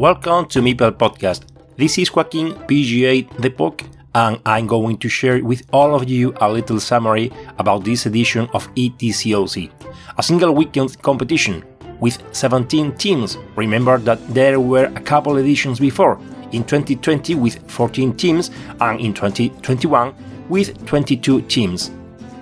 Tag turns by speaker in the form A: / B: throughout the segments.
A: Welcome to Meeple Podcast. This is Joaquin BGA The Puck, and I'm going to share with all of you a little summary about this edition of ETCOC, a single weekend competition with 17 teams. Remember that there were a couple editions before, in 2020 with 14 teams, and in 2021 with 22 teams.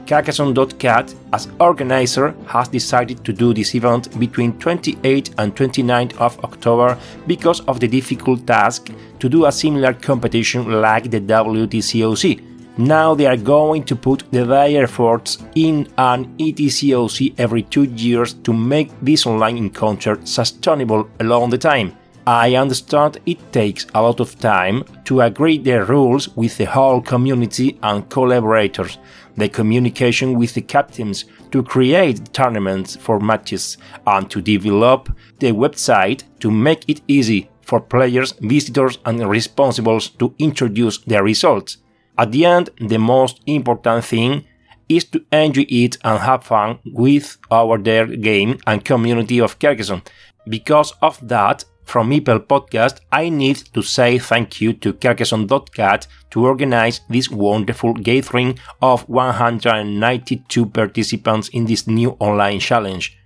A: Carcassonne.cat, as organizer, has decided to do this event between 28 and 29 of October because of the difficult task to do a similar competition like the WTCOC. Now they are going to put their efforts in an ETCOC every two years to make this online encounter sustainable along the time. I understand it takes a lot of time to agree the rules with the whole community and collaborators, the communication with the captains to create tournaments for matches and to develop the website to make it easy for players, visitors, and responsibles to introduce their results. At the end, the most important thing is to enjoy it and have fun with our dear game and community of Carcassonne. Because of that, from Meeple Podcast, I need to say thank you to Carcassonne.cat to organize this wonderful gathering of 192 participants in this new online challenge.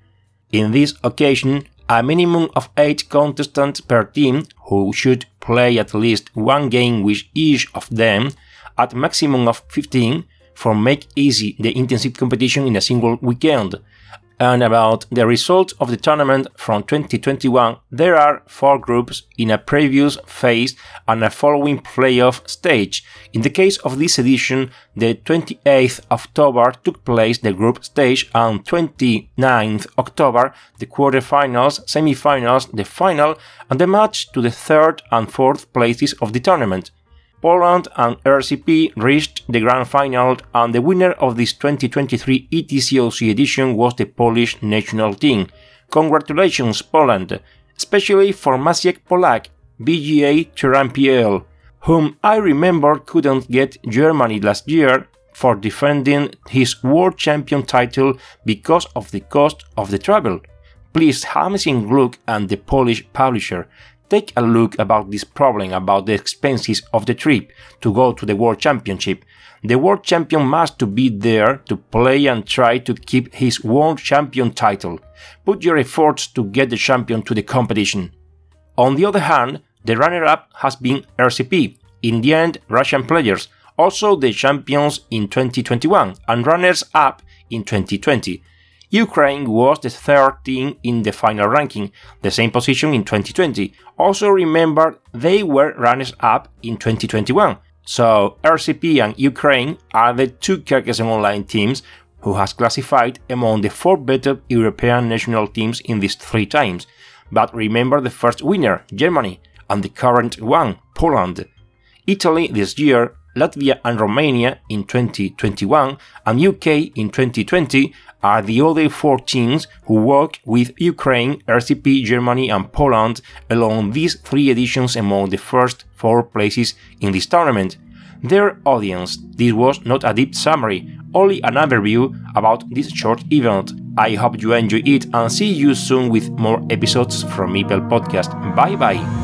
A: In this occasion, a minimum of 8 contestants per team who should play at least one game with each of them at maximum of 15 for make easy the intensive competition in a single weekend and about the results of the tournament from 2021, there are four groups in a previous phase and a following playoff stage. In the case of this edition, the 28th October took place the group stage and 29th October the quarterfinals, semifinals, the final and the match to the third and fourth places of the tournament. Poland and RCP reached the grand final, and the winner of this 2023 ETCOC edition was the Polish national team. Congratulations, Poland, especially for Maciek Polak, BGA Terrain whom I remember couldn't get Germany last year for defending his world champion title because of the cost of the travel. Please a look and the Polish publisher take a look about this problem about the expenses of the trip to go to the World Championship. The World Champion must to be there to play and try to keep his World Champion title. Put your efforts to get the champion to the competition. On the other hand, the runner-up has been RCP, in the end Russian players, also the champions in 2021 and runners-up in 2020. Ukraine was the third team in the final ranking, the same position in 2020. Also remember they were runners up in 2021. So RCP and Ukraine are the two Carcassonne Online teams who has classified among the four better European national teams in these three times. But remember the first winner, Germany, and the current one, Poland. Italy this year Latvia and Romania in 2021 and UK in 2020 are the other four teams who work with Ukraine, RCP, Germany, and Poland along these three editions among the first four places in this tournament. Their audience, this was not a deep summary, only an overview about this short event. I hope you enjoy it and see you soon with more episodes from Meeple Podcast. Bye bye.